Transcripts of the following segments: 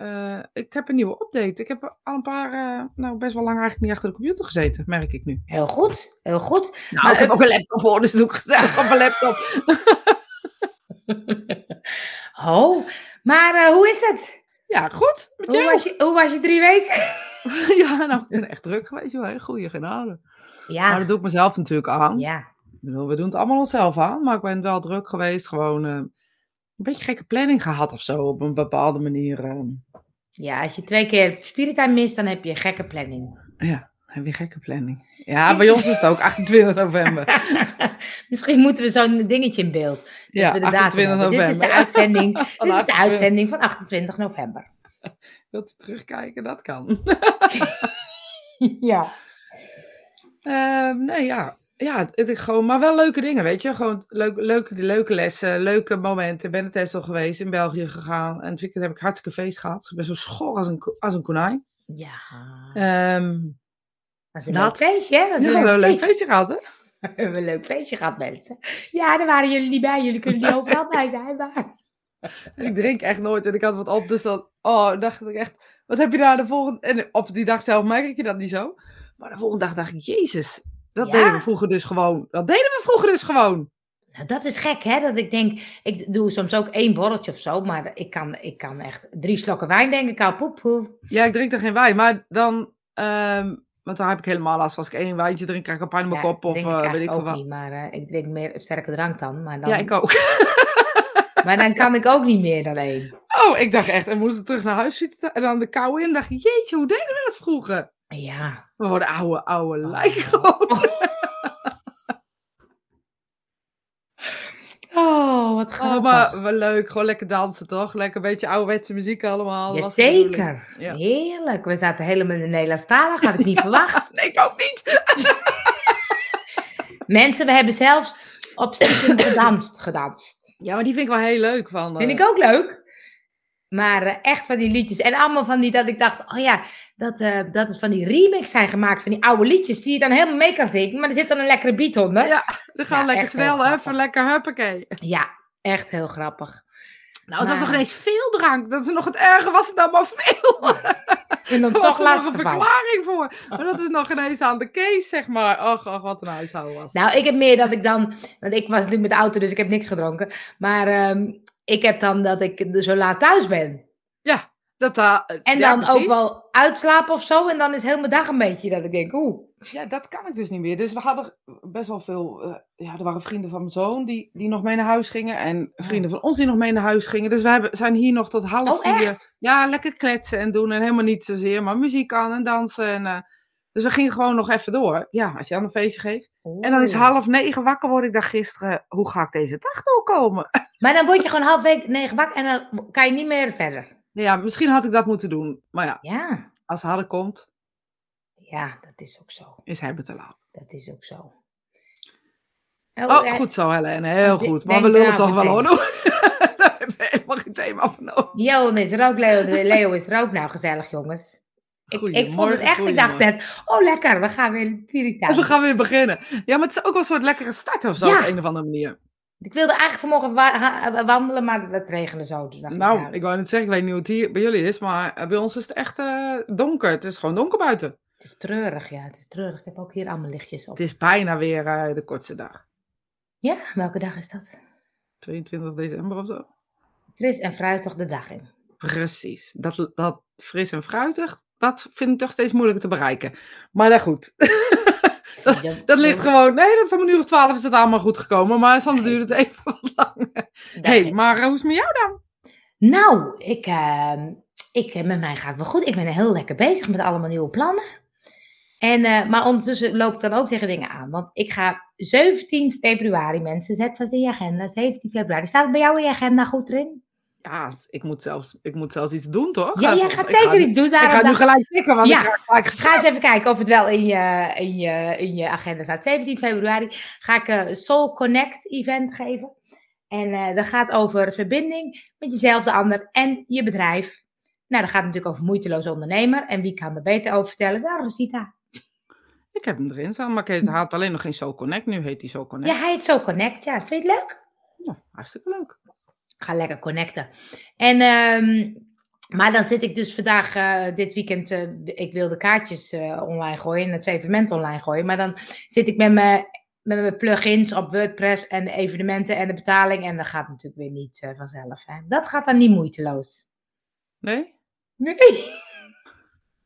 eh, ik heb een nieuwe update. Ik heb al een paar, eh, nou best wel lang eigenlijk niet achter de computer gezeten, merk ik nu. Heel goed, heel goed. Nou, Maar, ik heb ook een laptop voor, dus doe ik gezellig op mijn laptop. Oh, maar eh, hoe is het? Ja, goed. Met Hoe was, je, hoe was je drie weken? ja, nou, ik ben echt druk geweest, joh. Goeie genade. Maar Ja, dat doe ik mezelf natuurlijk aan. ja. We doen het allemaal onszelf aan, maar ik ben wel druk geweest. Gewoon een beetje gekke planning gehad of zo, op een bepaalde manier. eh. ja, als je twee keer Spiritime mist, dan heb je gekke planning. ja, heb je gekke planning. Ja, bij ons is het ook 28 november. Misschien moeten we zo'n dingetje in beeld. Dat Ja, we de datum 28 hebben. november. Dit is de uitzending, dit is de 28. uitzending van 28 november. Wilt u terugkijken? Dat kan. Ja. Ehm, nee, ja. Ja, het gewoon, maar wel leuke dingen, weet je. Gewoon leuk, leuke, leuke lessen, leuke momenten. Ik ben het Texel geweest, in België gegaan. En het weekend heb ik hartstikke feest gehad. Ik ben zo schor als een, als een konijn. Ja. Ehm Dat is een dat- leuk feestje, hè? Dat is we hebben een leuk feestje. feestje gehad, hè? We hebben een leuk feestje gehad, mensen. Ja, daar waren jullie niet bij. Jullie kunnen niet overal bij zijn, maar... Ik drink echt nooit en ik had wat op, dus dan oh, dacht ik echt, wat heb je daar de volgende... En op die dag zelf merk je dat niet zo. Maar de volgende dag dacht ik, jezus, dat Ja. deden we vroeger dus gewoon. Dat deden we vroeger dus gewoon. Nou, dat is gek, hè? Dat ik denk, ik doe soms ook één borreltje of zo, maar ik kan, ik kan echt drie slokken wijn, denk ik al. Poep, poep. Ja, ik drink er geen wijn, maar dan... ehm, want daar heb ik helemaal last. Als ik één wijntje drink, krijg ik een pijn in mijn Ja, kop of eh, weet ik veel wat. niet, maar eh, ik drink meer sterke drank dan. Maar dan, Ja, ik ook. maar dan kan ik ook niet meer dan één. Oh, ik dacht echt, en moesten terug naar huis zitten en dan de kou in. dacht ik, jeetje, hoe deden we dat vroeger? Ja. We worden oude, oude Oh. gewoon. Oh, wat Oh, grappig. maar wel leuk, gewoon lekker dansen toch? Lekker een beetje ouderwetse muziek allemaal. Jazeker. Ja. Heerlijk. We zaten helemaal in de Nederlandstalig, had ik niet verwacht. Nee, ik ook niet. Mensen, we hebben zelfs op stiekem gedanst, gedanst. Ja, maar die vind ik wel heel leuk. Van, Vind eh, ik ook leuk. Maar eh, echt van die liedjes. En allemaal van die dat ik dacht, oh ja, dat, eh, dat is van die remix zijn gemaakt van die oude liedjes. Die je dan helemaal mee kan zingen. Maar er zit dan een lekkere beat onder. Ja, we gaan Ja, lekker snel, even lekker huppakee. Ja, echt heel grappig. Nou, het was nog ineens veel drank. Dat is nog het erge, was het nou maar veel. En dan toch nog een van. verklaring voor. Maar dat is nog ineens aan de case, zeg maar. Och, och, wat een huishouden was. Nou, ik heb meer dat ik dan. Want ik was natuurlijk met de auto, dus ik heb niks gedronken. Maar ehm, ik heb dan dat ik zo laat thuis ben. Dat, eh, En ja, dan ook wel uitslapen of zo. En dan is heel mijn dag een beetje dat ik denk, oeh. Ja, dat kan ik dus niet meer. Dus we hadden best wel veel... eh, ja, er waren vrienden van mijn zoon die, die nog mee naar huis gingen. En vrienden van ons die nog mee naar huis gingen. Dus we hebben, zijn hier nog tot half Oh, vier. echt? Ja, lekker kletsen en doen. En helemaal niet zozeer, maar muziek aan en dansen. En, eh, dus we gingen gewoon nog even door. Ja, als je aan een feestje geeft. En dan is half negen wakker word ik dacht gisteren, hoe ga ik deze dag doorkomen? Maar dan word je gewoon half week negen wakker en dan kan je niet meer verder. Ja, misschien had ik dat moeten doen. Maar ja, Ja, als Hadden komt, ja, dat is ook zo. is hij te laat. Dat is ook zo. Oh, ja, goed zo, Helene. Heel goed. Maar we lullen toch wel hoor. Daar hebben we helemaal geen thema voor nodig. Is ook, Leo, Leo is ook. Nou, gezellig jongens. Ik, ik vond het echt, ik dacht net, oh lekker, we gaan weer Pirita. we gaan weer beginnen. Ja, maar het is ook wel een soort lekkere start of zo Ja. op een of andere manier. Ik wilde eigenlijk vanmorgen wa- wandelen, maar het regende zo. Dus ik, Nou, ja, ik wou net zeggen, ik weet niet hoe het hier bij jullie is, maar eh, bij ons is het echt eh, donker. Het is gewoon donker buiten. Het is treurig, ja, het is treurig. Ik heb ook hier allemaal lichtjes op. Het is bijna weer eh, de kortste dag. Ja, welke dag is dat? 22 december of zo. Fris en fruitig de dag in. Precies. Dat, dat fris en fruitig, dat vind ik toch steeds moeilijker te bereiken. Maar nou goed. dat, Ja, dat ligt gewoon... Nee, dat is om een uur of twaalf is het allemaal goed gekomen. Maar soms duurt het even wat lang. dag hey, maar eh, hoe is het met jou dan? Nou, ik, ehm, ik, eh, met mij gaat het wel goed. Ik ben heel lekker bezig met allemaal nieuwe plannen. En, eh, maar ondertussen loop ik dan ook tegen dingen aan. Want ik ga 17 februari, mensen, zet vast in je agenda. 17 februari. Staat het bij jou in je agenda goed erin? Ja, ik moet zelfs, ik moet zelfs iets doen, toch? Ja, Eh, jij gaat ik zeker iets doen. Ik ga nu gelijk tikken, want Ja. ik ga gelijk Ga gestrest. eens even kijken of het wel in je, in je, in je agenda staat. 17 februari ga ik een Soul Connect event geven. En eh, dat gaat over verbinding met jezelf, de ander en je bedrijf. Nou, dat gaat natuurlijk over moeiteloos ondernemer. En wie kan er beter over vertellen dan Rosita? Ik heb hem erin staan, maar ik had alleen nog geen Soul Connect. Nu heet hij Soul Connect. Ja, hij heet Soul Connect. Ja, vind je het leuk? Nou, hartstikke leuk. Ga lekker connecten. En ehm, Maar dan zit ik dus vandaag, eh, dit weekend, eh, ik wil de kaartjes eh, online gooien en het evenement online gooien. Maar dan zit ik met mijn, met mijn plugins op WordPress en de evenementen en de betaling. En dat gaat natuurlijk weer niet vanzelf. Hè. Dat gaat dan niet moeiteloos. Nee? Nee.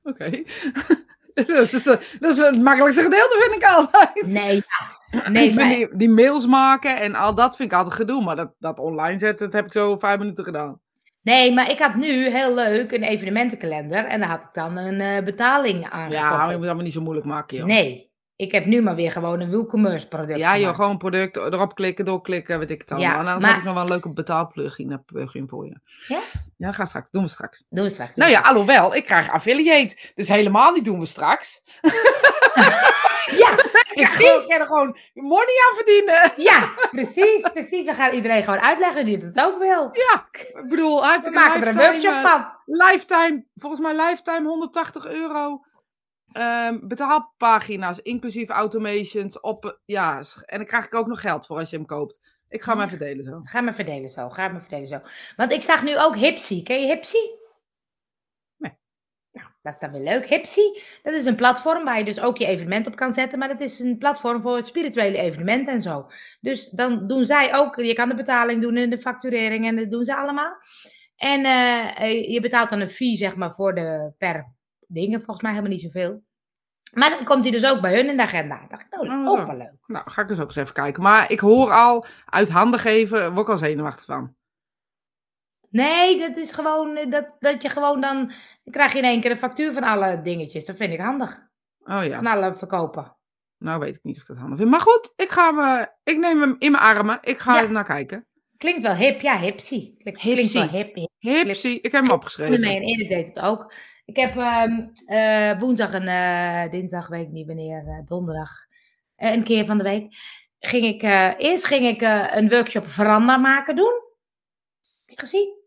Oké. dat, is, dat is het makkelijkste gedeelte, vind ik altijd. Nee, ja. nee maar, die, die mails maken en al dat vind ik altijd gedoe. Maar dat, dat online zetten, dat heb ik zo vijf minuten gedaan. nee, maar ik had nu heel leuk een evenementenkalender. En daar had ik dan een eh, betaling Ja, aangekoppeld. maar je moet allemaal niet zo moeilijk maken, joh. Nee, ik heb nu maar weer gewoon een WooCommerce product Ja, joh, gemaakt. gewoon product erop klikken, doorklikken, weet ik het allemaal. Ja, en dan maar- heb ik nog wel een leuke betaalplugin een plugin voor je. Ja? Ja, ga straks. Doen we straks. Doen we straks. doen Nou we ja, alhoewel, ik krijg affiliate. Dus helemaal niet doen we straks. straks. Ja, Ik precies. ga er gewoon money aan verdienen. Ja, precies, precies. We gaan iedereen gewoon uitleggen die het ook wil. Ja, ik bedoel, We hartstikke maken er een workshop eh, van. Lifetime, volgens mij lifetime 180 euro. Ehm, betaalpagina's, inclusief automations. Op, ja, en dan krijg ik ook nog geld voor als je hem koopt. Ik ga hem Ja. even delen zo. Ga maar verdelen zo, ga maar verdelen zo. Want ik zag nu ook Hipsy. Ken je Hipsy? Nee. Nou, dat is dan weer leuk. Hipsy, dat is een platform waar je dus ook je evenement op kan zetten. Maar dat is een platform voor spirituele evenementen en zo. Dus dan doen zij ook, je kan de betaling doen en de facturering en dat doen ze allemaal. En eh, eh, je betaalt dan een fee, zeg maar, voor de per dingen. Volgens mij helemaal niet zoveel. Maar dan komt hij dus ook bij hun in de agenda. Ik dacht, nou, Oh, ook zo. wel leuk. Nou, ga ik dus ook eens even kijken. Maar ik hoor al, uit handen geven, word ik al zenuwachtig van. Nee, dat is gewoon eh, dat, dat je gewoon dan, dan krijg je in één keer een factuur van alle dingetjes. Dat vind ik handig. Oh ja, Van alle verkopen. nou weet ik niet of ik dat handig vind. Maar goed, ik, ga me, ik neem hem in mijn armen. Ik ga Ja. er naar kijken. Klinkt wel hip, ja, hipsy. Klinkt, klinkt Hipsy. wel hip. hip. Hipsie, ik heb hem opgeschreven. en Erik deed het ook. Ik heb ehm, eh, woensdag en eh, dinsdag, weet ik niet wanneer, eh, donderdag, een keer van de week, ging ik, eerst ging ik een workshop veranda maken doen. Heb je gezien?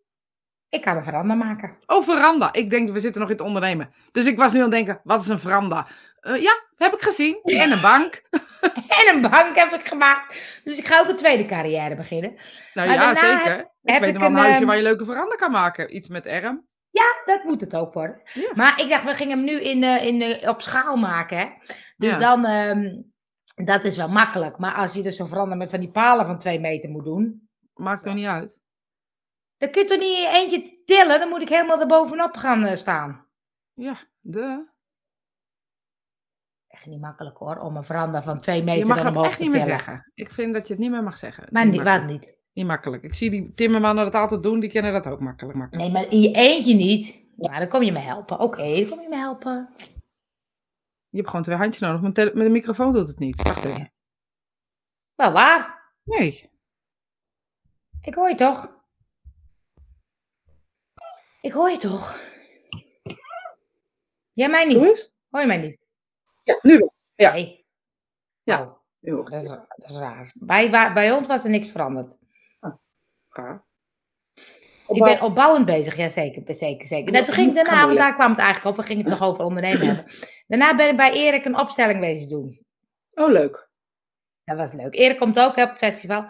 Ik kan een veranda maken. Oh, veranda. Ik denk, we zitten nog in het ondernemen. Dus ik was nu aan het denken, wat is een veranda? Ja, heb ik gezien. En een bank. En een bank heb ik gemaakt. Dus ik ga ook een tweede carrière beginnen. Nou Maar ja, zeker. ik heb weet ik nog wel een een, huisje ehm, waar je leuke veranda kan maken. Iets met erm. Dat moet het ook worden. Ja. Maar ik dacht, we gingen hem nu in, eh, in, eh, op schaal maken. Hè? Dus Ja. dan, ehm, dat is wel makkelijk. Maar als je dus zo'n veranda met van die palen van twee meter moet doen. Maakt er niet uit. Dan kun je toch niet eentje tillen. Dan moet ik helemaal erbovenop gaan eh, staan. Ja, de. Echt niet makkelijk hoor, om een veranda van twee Je meter mag dan dat omhoog echt te niet meer tillen. zeggen. Ik vind dat je het niet meer mag zeggen. Maar niet, makkelijk. niet. Niet makkelijk. Ik zie die timmermannen dat altijd doen. Die kennen dat ook makkelijk. makkelijk. Nee, maar in je eentje niet. Ja, dan kom je me helpen. Oké, dan kom je me helpen. Je hebt gewoon twee handjes nodig. Met, met een microfoon doet het niet. Wacht even. Wel waar. Nee. Ik hoor je toch? Ik hoor je toch? Jij mij niet? Hoor je mij niet? Ja, nu wel. Ja. Nee. Ja. Heel dat, is, dat is raar. Bij, bij ons was er niks veranderd. Ik ben opbouwend bezig, ja zeker, zeker, zeker. Nou, toen ging ik daarna, want daar kwam het eigenlijk op, we gingen het nog over ondernemen hebben. Daarna ben ik bij Erik een opstelling wezen doen. Oh, leuk. Dat was leuk. Erik komt ook hè, op het festival.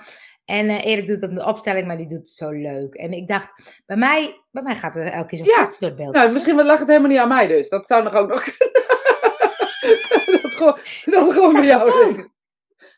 En eh, Erik doet dan de opstelling, maar die doet het zo leuk. En ik dacht, bij mij, bij mij gaat er elke keer zo'n Ja. door het beeld. Nou, misschien lag het helemaal niet aan mij dus. Dat zou nog ook nog... dat is gewoon, dat gewoon bij jou.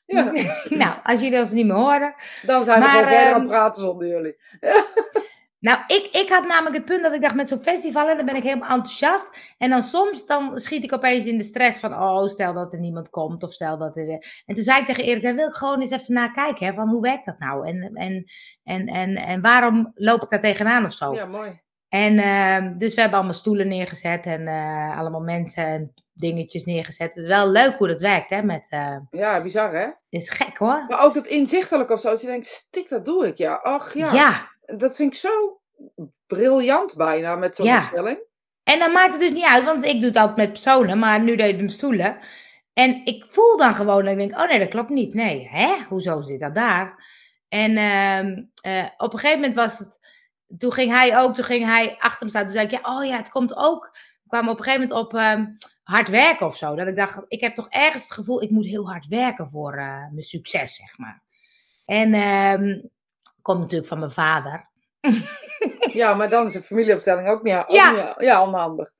Ja, nou, als jullie ons niet meer horen. dan zijn we Maar, gewoon verder aan ehm, het praten zonder jullie. Nou, ik, ik had namelijk het punt dat ik dacht met zo'n festival, en dan ben ik helemaal enthousiast. En dan soms dan schiet ik opeens in de stress van, oh, stel dat er niemand komt. Of stel dat er... En toen zei ik tegen Erik, daar wil ik gewoon eens even naar kijken. Hè, van hoe werkt dat nou? En, en, en, en, en waarom loop ik daar tegenaan of zo? Ja, mooi. En ehm, dus we hebben allemaal stoelen neergezet en eh, allemaal mensen en dingetjes neergezet. Het is wel leuk hoe dat werkt, hè? Met, eh, Ja, bizar hè? dit is gek hoor. Maar ook dat inzichtelijk of zo. Dat je denkt, stik, dat doe ik. Ja, ach ja. ja. Dat vind ik zo briljant bijna met zo'n Ja. opstelling. En dan maakt het dus niet uit, want ik doe het altijd met personen, maar nu deed ik met stoelen. En ik voel dan gewoon, en ik denk, oh nee, dat klopt niet. Nee, hè? Hoezo zit dat daar? En ehm, eh, op een gegeven moment was het, toen ging hij ook, toen ging hij achter me staan. Toen zei ik, ja, oh ja, het komt ook. We kwamen op een gegeven moment op ehm, hard werken of zo. Dat ik dacht, ik heb toch ergens het gevoel, ik moet heel hard werken voor eh, mijn succes, zeg maar. En ehm komt natuurlijk van mijn vader. Ja, maar dan is een familieopstelling ook niet, Ja. niet ja, onhandig.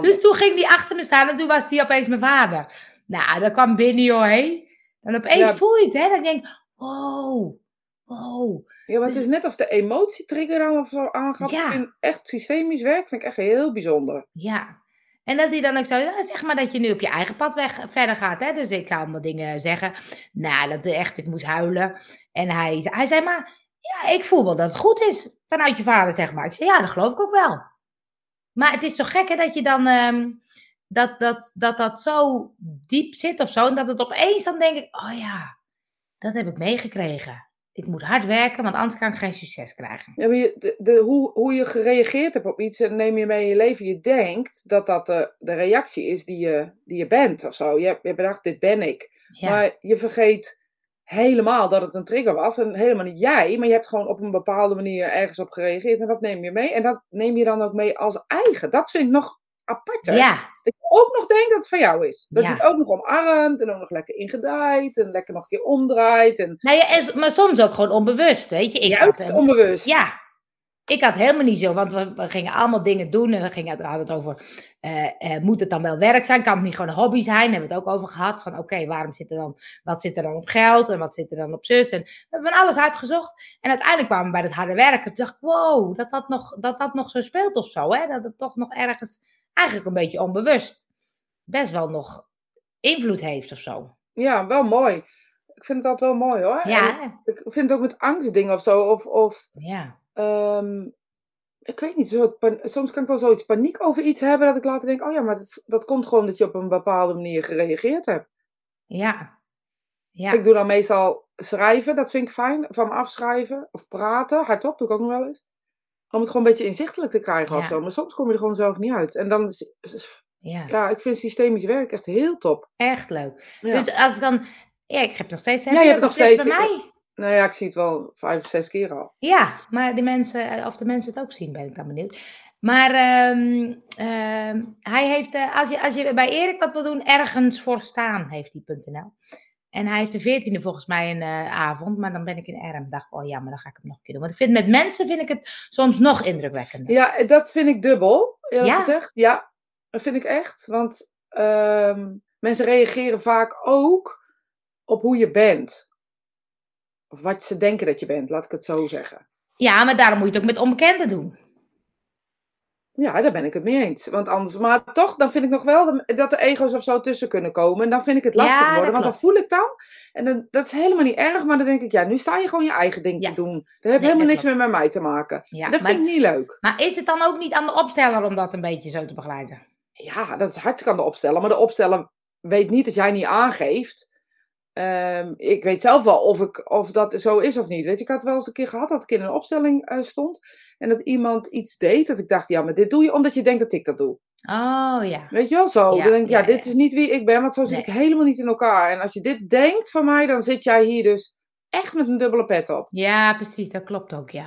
Dus toen ging die achter me staan en toen was die opeens mijn vader. Nou, dat kwam binnen, joh, hé. En opeens Ja. voel je het, hè. Dan denk ik, wow, wow. ja, maar het dus- is net of de emotietrigger dan of zo aangaat. Ja. Ik vind echt systemisch werk vind ik echt heel bijzonder. Ja. En dat hij dan ook zo, "Nou, zeg maar dat je nu op je eigen pad weg, verder gaat. Hè? Dus ik ga allemaal dingen zeggen. Nou, dat echt, ik moest huilen. En hij, hij zei, maar ja, ik voel wel dat het goed is vanuit je vader, zeg maar. Ik zei, ja, dat geloof ik ook wel. Maar het is zo gek hè, dat je dan, ehm, dat, dat, dat dat zo diep zit of zo. En dat het opeens dan denk ik, oh ja, dat heb ik meegekregen. Ik moet hard werken, want anders kan ik geen succes krijgen. Ja, maar je, de, de, hoe, hoe je gereageerd hebt op iets, en neem je mee in je leven. Je denkt dat dat de, de reactie is die je, die je bent of zo. Je, hebt- je bedacht, dit ben ik. Ja, Maar je vergeet helemaal dat het een trigger was. En helemaal niet jij, maar je hebt gewoon op een bepaalde manier ergens op gereageerd. En dat neem je mee. En dat neem je dan ook mee als eigen. Dat vind ik nog apart. ja, Dat je ook nog denkt dat het van jou is. Dat Ja. je het ook nog omarmt en ook nog lekker ingedijt. En lekker nog een keer omdraait. En Nou ja, en, maar soms ook gewoon onbewust, weet je. Ik had, juist eh, onbewust. Ja, ik had helemaal niet zo, want we, we gingen allemaal dingen doen en we gingen, we hadden het over, eh, eh, moet het dan wel werk zijn? Kan het niet gewoon een hobby zijn? Daar hebben we het ook over gehad, van oké, waarom zit er dan, wat zit er dan op geld en wat zit er dan op zus? En we hebben van alles uitgezocht en uiteindelijk kwamen we bij het harde werken. Toen dacht ik, wow, dat dat nog, dat dat nog zo speelt of zo, hè? Dat het toch nog ergens, eigenlijk een beetje onbewust, best wel nog invloed heeft of zo. Ja, wel mooi. Ik vind het altijd wel mooi hoor. En Ja, ik vind het ook met angstdingen of zo. Of, of ja, ehm, ik weet niet, zo, soms kan ik wel zoiets paniek over iets hebben. Dat ik later denk, oh ja, maar dat, dat komt gewoon dat je op een bepaalde manier gereageerd hebt. ja, ja. Ik doe dan meestal schrijven, dat vind ik fijn. Van me afschrijven. Of praten, hardop doe ik ook nog wel eens. Om het gewoon een beetje inzichtelijk te krijgen of Ja. zo. Maar soms kom je er gewoon zelf niet uit. En dan, is, ja. ja, ik vind systemisch werk echt heel top. Echt leuk. Ja. Dus als dan. Ja, ik heb nog steeds. Ja, je hebt het nog bij steeds. mij. Nou ja, ik zie het wel vijf of zes keer al. Ja, maar de mensen, eh, of de mensen het ook zien, ben ik dan benieuwd. Maar ehm, ehm, hij heeft, eh, als, je, als je bij Erik wat wil doen, ergens voor staan, heeft hij.nl. En hij heeft de 14e volgens mij een eh, avond, maar dan ben ik in Erm. Dacht, oh ja, maar dan ga ik het nog een keer doen. Want ik vind met mensen vind ik het soms nog indrukwekkender. Ja, dat vind ik dubbel, eerlijk Ja? gezegd. Ja, dat vind ik echt. Want ehm, mensen reageren vaak ook op hoe je bent. Of wat ze denken dat je bent, laat ik het zo zeggen. Ja, maar daarom moet je het ook met onbekenden doen. Ja, daar ben ik het mee eens. Want anders, maar toch, dan vind ik nog wel dat er ego's of zo tussen kunnen komen. En dan vind ik het lastig Ja, worden, want dan voel ik dan. En dan, dat is helemaal niet erg, maar dan denk ik, ja, nu sta je gewoon je eigen ding Ja. te doen. Dat heeft Nee, helemaal niks meer met mij te maken. Ja, dat maar, vind ik niet leuk. maar is het dan ook niet aan de opsteller om dat een beetje zo te begeleiden? Ja, dat is hartstikke aan de opsteller. Maar de opsteller weet niet dat jij niet aangeeft. Ehm, ik weet zelf wel of, ik, of dat zo is of niet. Weet je, ik had wel eens een keer gehad dat ik in een opstelling eh, stond. En dat iemand iets deed. Dat ik dacht, ja, maar dit doe je omdat je denkt dat ik dat doe. Oh ja. Weet je wel zo? Ja, dan denk ik, ja, ja, dit ja. is niet wie ik ben. Want zo zit Nee. ik helemaal niet in elkaar. En als je dit denkt van mij, dan zit jij hier dus echt met een dubbele pet op. Ja, precies, dat klopt ook, ja.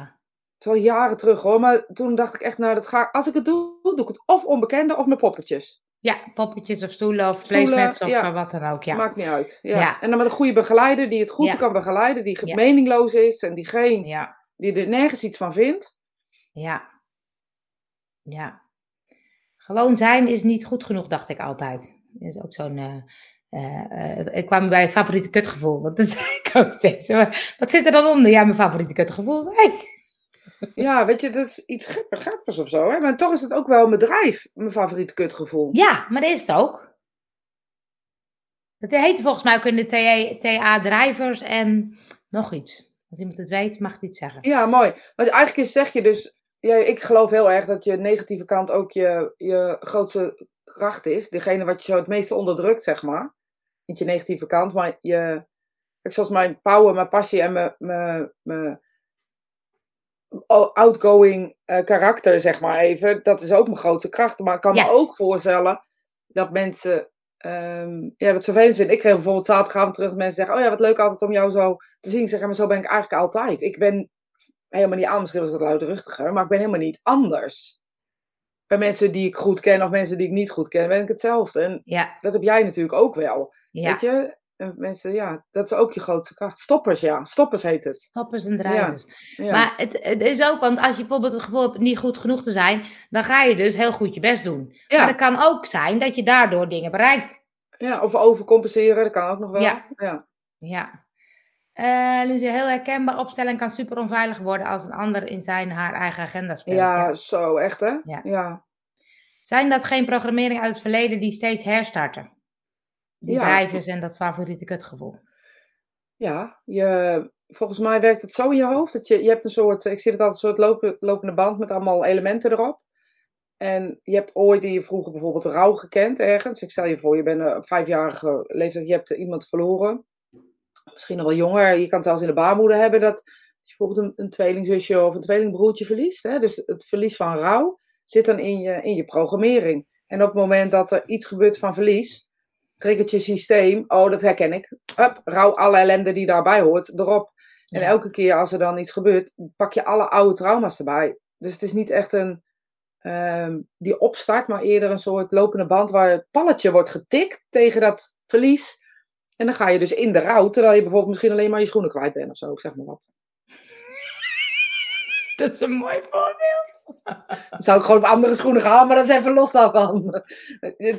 Het is al jaren terug hoor. Maar toen dacht ik echt, nou, dat ga, als ik het doe, doe ik het of onbekende of met poppetjes. Ja, poppetjes of stoelen of Stoelen, placemats of ja. eh, wat dan ook, ja. Maakt niet uit. Ja. Ja. En dan met een goede begeleider die het goed kan begeleiden, die meningloos is en die, geen, Ja, die er nergens iets van vindt. ja. Ja. Gewoon zijn is niet goed genoeg, dacht ik altijd. Dat is ook zo'n... eh, eh, ik kwam bij favoriete kutgevoel, want dat zei ik ook steeds. Maar Wat zit er dan onder? Ja, mijn favoriete kutgevoel zei ik. Ja, weet je, dat is iets grappig- grappigs of zo. Hè? Maar toch is het ook wel een bedrijf, mijn favoriete kutgevoel. Ja, maar dat is het ook. Dat heet volgens mij ook in de TA, TA Drivers en nog iets. Als iemand het weet, mag het zeggen. Ja, mooi. Want eigenlijk is, zeg je dus, ja, ik geloof heel erg dat je negatieve kant ook je, je grootste kracht is. Degene wat je zo het meeste onderdrukt, zeg maar. Niet je negatieve kant, maar je, kijk, zoals mijn power, mijn passie en mijn, mijn, mijn outgoing eh, karakter, zeg maar even. Dat is ook mijn grootste kracht. Maar ik kan Ja. me ook voorstellen dat mensen ehm, ja, dat vervelend vinden. Ik kreeg bijvoorbeeld zaterdagavond terug mensen zeggen, oh ja, wat leuk altijd om jou zo te zien. Ik zeg, ja, maar zo ben ik eigenlijk altijd. Ik ben helemaal niet anders, misschien was ik wat luidruchtiger, maar ik ben helemaal niet anders. Bij mensen die ik goed ken of mensen die ik niet goed ken, ben ik hetzelfde. En Ja, dat heb jij natuurlijk ook wel. Weet je? En mensen, ja, dat is ook je grootste kracht. Stoppers, ja. Stoppers heet het. Stoppers en drijvers. Ja. Maar het, het is ook, want als je bijvoorbeeld het gevoel hebt niet goed genoeg te zijn, dan ga je dus heel goed je best doen. Ja. Maar het kan ook zijn dat je daardoor dingen bereikt. ja, of overcompenseren, dat kan ook nog wel. Ja. ja. Ja. De heel herkenbaar opstelling kan super onveilig worden als een ander in zijn haar eigen agenda speelt. Ja, zo, echt hè? Ja. ja. Zijn dat geen programmeringen uit het verleden die steeds herstarten? Die Ja. drijvers en dat favoriete kutgevoel. Ja, je, volgens mij werkt het zo in je hoofd. Dat je, je hebt een soort, ik zie het altijd, een soort lopen, lopende band met allemaal elementen erop. En je hebt ooit in je vroeger bijvoorbeeld rouw gekend ergens. Ik stel je voor, je bent eh, op vijfjarige leeftijd, je hebt iemand verloren. Misschien nog wel jonger. Je kan het zelfs in de baarmoeder hebben dat je bijvoorbeeld een, een tweelingzusje of een tweelingbroertje verliest. Hè? Dus het verlies van rouw zit dan in je, in je programmering. En op het moment dat er iets gebeurt van verlies, triggert je systeem, oh dat herken ik, Hup, rouw alle ellende die daarbij hoort erop. En Ja. elke keer als er dan iets gebeurt, pak je alle oude trauma's erbij. Dus het is niet echt een ehm, die opstart, maar eerder een soort lopende band waar het palletje wordt getikt tegen dat verlies. En dan ga je dus in de rouw, terwijl je bijvoorbeeld misschien alleen maar je schoenen kwijt bent of zo, ik zeg maar wat. Dat is een mooi voorbeeld. Dan zou ik gewoon op andere schoenen gaan, maar dat is even los daarvan.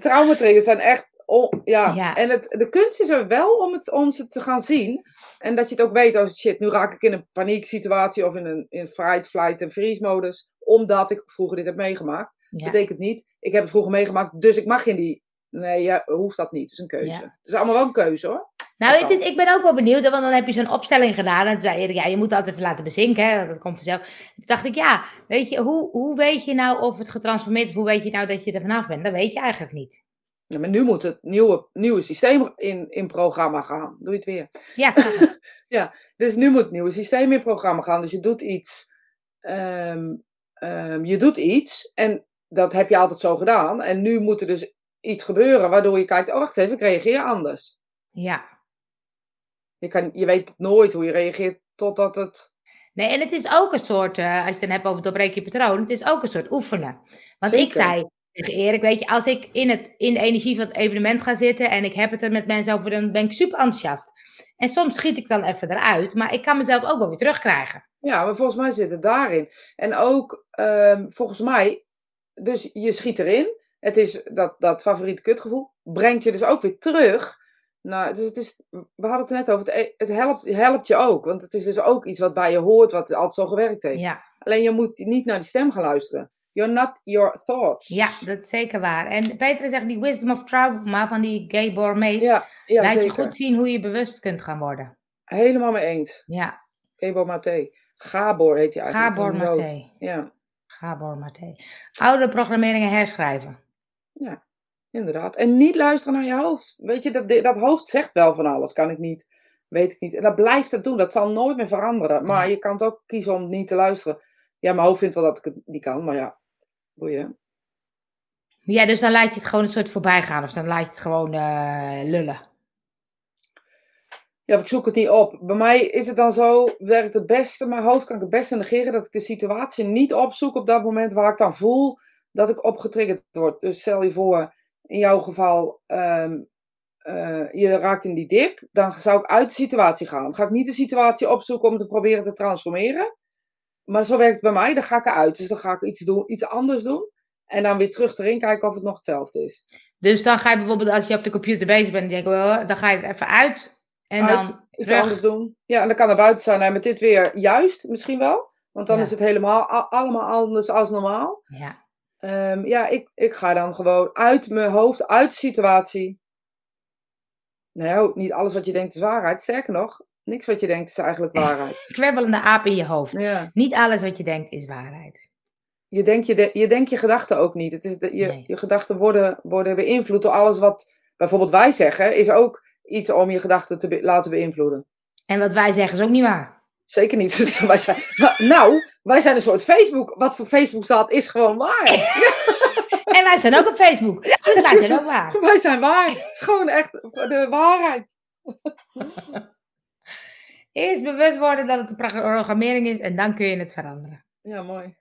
Traumatriggers zijn echt. On- ja. Ja. En het, de kunst is er wel om, het, om ze te gaan zien. En dat je het ook weet als shit, nu raak ik in een panieksituatie of in een in fight, flight en freeze modus. Omdat ik vroeger dit heb meegemaakt. Ja. Betekent niet, ik heb het vroeger meegemaakt, dus ik mag in die. Nee, je hoeft dat niet. Het is een keuze. Ja. Het is allemaal wel een keuze hoor. Nou, het is, ik ben ook wel benieuwd, want dan heb je zo'n opstelling gedaan. En toen zei Erik, ja, je moet dat even laten bezinken, hè, dat komt vanzelf. Toen dacht ik, ja, weet je, hoe, hoe weet je nou of het getransformeerd is? Hoe weet je nou dat je er vanaf bent? Dat weet je eigenlijk niet. Ja, maar nu moet het nieuwe, nieuwe systeem in, in programma gaan. Doe je het weer. Ja, kan. Dus nu moet het nieuwe systeem in programma gaan. Dus je doet iets. ehm, ehm, je doet iets. En dat heb je altijd zo gedaan. En nu moet er dus iets gebeuren. Waardoor je kijkt. Oh, wacht even. Ik reageer anders. ja. Je, kan, je weet nooit hoe je reageert. Totdat het. Nee, en het is ook een soort, eh, als je het dan hebt over doorbreek je patroon, het is ook een soort oefenen. Want ik zei tegen Erik, weet je, als ik in, het, in de energie van het evenement ga zitten en ik heb het er met mensen over, dan ben ik super enthousiast. En soms schiet ik dan even eruit, maar ik kan mezelf ook wel weer terugkrijgen. Ja, maar volgens mij zit het daarin. En ook ehm, volgens mij. Dus je schiet erin. Het is dat, dat favoriete kutgevoel. Brengt je dus ook weer terug. Nou, dus het is, we hadden het er net over. Het, e- het helpt, helpt je ook. Want het is dus ook iets wat bij je hoort. Wat altijd zo gewerkt heeft. Ja, Alleen je moet niet naar die stem gaan luisteren. You're not your thoughts. ja, dat is zeker waar. En Peter zegt, die wisdom of trauma van die Gabor Mate, ja, ja laat je goed zien hoe je bewust kunt gaan worden. Helemaal mee eens. Ja, Gabor Maté. Gabor heet hij eigenlijk. Gabor. Mate. Ja, Gabor Mate. Oude programmeringen herschrijven. inderdaad. En niet luisteren naar je hoofd. Weet je, dat, dat hoofd zegt wel van alles. Kan ik niet. Weet ik niet. En dat blijft het doen. Dat zal nooit meer veranderen. Maar Ja. je kan het ook kiezen om niet te luisteren. Ja, mijn hoofd vindt wel dat ik het niet kan. Maar ja, boeien. Ja, dus dan laat je het gewoon een soort voorbij gaan. Of dan laat je het gewoon eh, lullen. Ja, of ik zoek het niet op. Bij mij is het dan zo, werkt het beste, mijn hoofd kan ik het beste negeren, dat ik de situatie niet opzoek op dat moment waar ik dan voel dat ik opgetriggerd word. Dus stel je voor, in jouw geval, ehm, eh, je raakt in die dip, dan zou ik uit de situatie gaan. Dan ga ik niet de situatie opzoeken om te proberen te transformeren. Maar zo werkt het bij mij, dan ga ik eruit. Dus dan ga ik iets, doen, iets anders doen. En dan weer terug erin kijken of het nog hetzelfde is. Dus dan ga je bijvoorbeeld, als je op de computer bezig bent, denk ik, wel, dan ga je er even uit. En uit, dan iets terug. anders doen. Ja, en dan kan er buiten zijn. En met dit weer juist, misschien wel. Want dan Ja. is het helemaal allemaal anders als normaal. Ja. Ehm, ja, ik, ik ga dan gewoon uit mijn hoofd, uit de situatie. Nou, niet alles wat je denkt is waarheid. Sterker nog, niks wat je denkt is eigenlijk waarheid. Kwebbelende aap in je hoofd. Ja. Niet alles wat je denkt is waarheid. Je denkt je, de- je, denkt je gedachten ook niet. Het is de, je, Nee. je gedachten worden, worden beïnvloed door alles wat bijvoorbeeld wij zeggen. Is ook iets om je gedachten te be- laten beïnvloeden. En wat wij zeggen is ook niet waar. Zeker niet. Dus wij zijn, nou, wij zijn een soort Facebook. Wat voor Facebook staat, is gewoon waar. En wij staan ook op Facebook. Dus wij zijn ook waar. Wij zijn waar. Het is gewoon echt de waarheid. Eerst bewust worden dat het een programmering is en dan kun je het veranderen. Ja, mooi.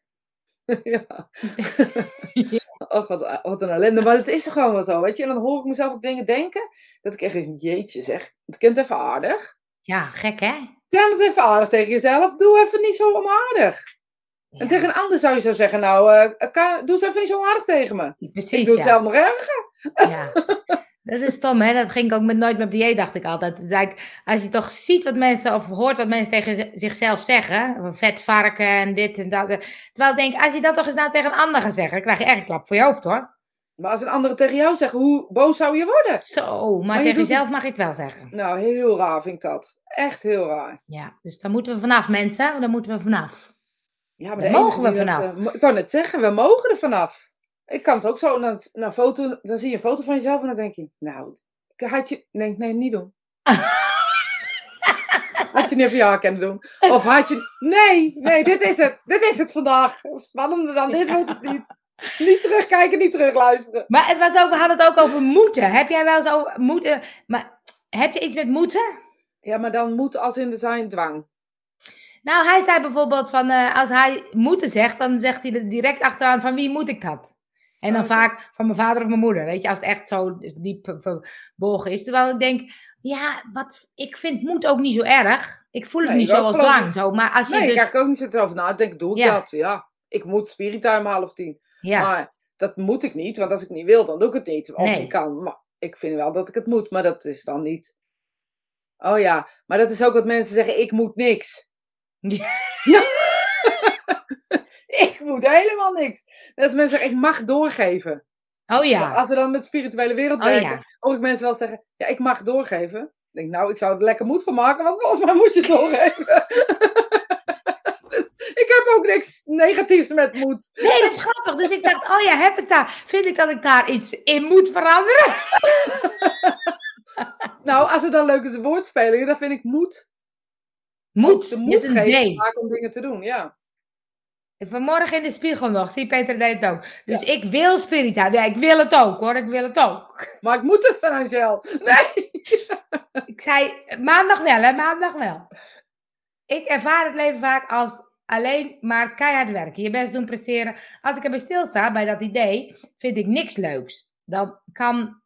ja. Och, wat, wat een ellende. Maar het is gewoon wel zo, weet je. En dan hoor ik mezelf ook dingen denken. Dat ik echt denk, jeetje zeg, het kent even aardig. Ja, gek hè? Ja, het even aardig tegen jezelf. Doe even niet zo onaardig. Ja, En tegen een ander zou je zo zeggen, nou, eh, Ka- doe eens even niet zo aardig tegen me. Precies, ik doe het ja. zelf nog erger. Ja. Dat is stom, hè? Dat ging ik ook met Nooit meer op dieet, dacht ik altijd. Dus als je toch ziet wat mensen, of hoort wat mensen tegen zichzelf zeggen, vet varken en dit en dat. eh, Terwijl ik denk, als je dat toch eens nou tegen een ander gaat zeggen, dan krijg je echt een klap voor je hoofd, hoor. Maar als een ander tegen jou zegt, hoe boos zou je worden? Zo, maar, tegen jezelf mag het wel zeggen. Nou, heel raar vind ik dat. Echt heel raar. Ja, dus daar moeten we vanaf, mensen. Daar moeten we vanaf. Ja, maar Daar mogen we vanaf. eh, ik kan net zeggen, we mogen er vanaf. Ik kan het ook zo, naar, naar foto, dan zie je een foto van jezelf en dan denk je, nou, had je, nee, nee, niet doen. had je niet even ja kunnen doen. Of had je, nee, nee, dit is het. Dit is het vandaag. Spannender dan dit wordt het niet. Niet terugkijken, niet terugluisteren. Maar het was ook, we hadden het ook over moeten. Heb jij wel eens over moeten, maar heb je iets met moeten? Ja, maar dan moet als in de zijn dwang. Nou, hij zei bijvoorbeeld van, eh, als hij moeten zegt, dan zegt hij er direct achteraan van wie moet ik dat? En dan Oké. vaak van mijn vader of mijn moeder, weet je, als het echt zo diep verborgen is. Terwijl ik denk, ja, wat, ik vind moed ook niet zo erg. Ik voel het Nee, niet ik zo als dwang. Zo. Maar als je Nee, dus... ik ga er ook niet zitten over nadenken. Doe ik Ja. dat? Ja. Ik moet spirituim half tien. ja, Maar dat moet ik niet, want als ik niet wil, dan doe ik het niet. Of Nee. niet kan. Maar ik vind wel dat ik het moet, maar dat is dan niet. Oh ja, maar dat is ook wat mensen zeggen: ik moet niks. Ja. Ik moet helemaal niks. Dat als mensen zeggen: ik mag doorgeven. oh ja. Als we dan met de spirituele wereld Oh werken, ja. hoor ik mensen wel zeggen: ja, ik mag doorgeven. Ik denk, nou, ik zou er lekker moed van maken, want volgens mij moet je doorgeven. dus ik heb ook niks negatiefs met moed. Nee, dat is grappig. Dus ik dacht, oh ja, heb ik daar, vind ik dat ik daar iets in moet veranderen? Nou, als we dan leuke woordspelingen, dan vind ik moed. Moet, de moed een geven vaak om dingen te doen, ja. Vanmorgen in de spiegel nog, zie Peter deed het ook. Dus ik wil spiritueel. Ja, ik wil het ook hoor, ik wil het ook. Maar ik moet het financieel. Nee. Ik zei, maandag wel hè, maandag wel. Ik ervaar het leven vaak als alleen maar keihard werken. Je best doen, presteren. Als ik erbij stilsta, bij dat idee, vind ik niks leuks. Dan kan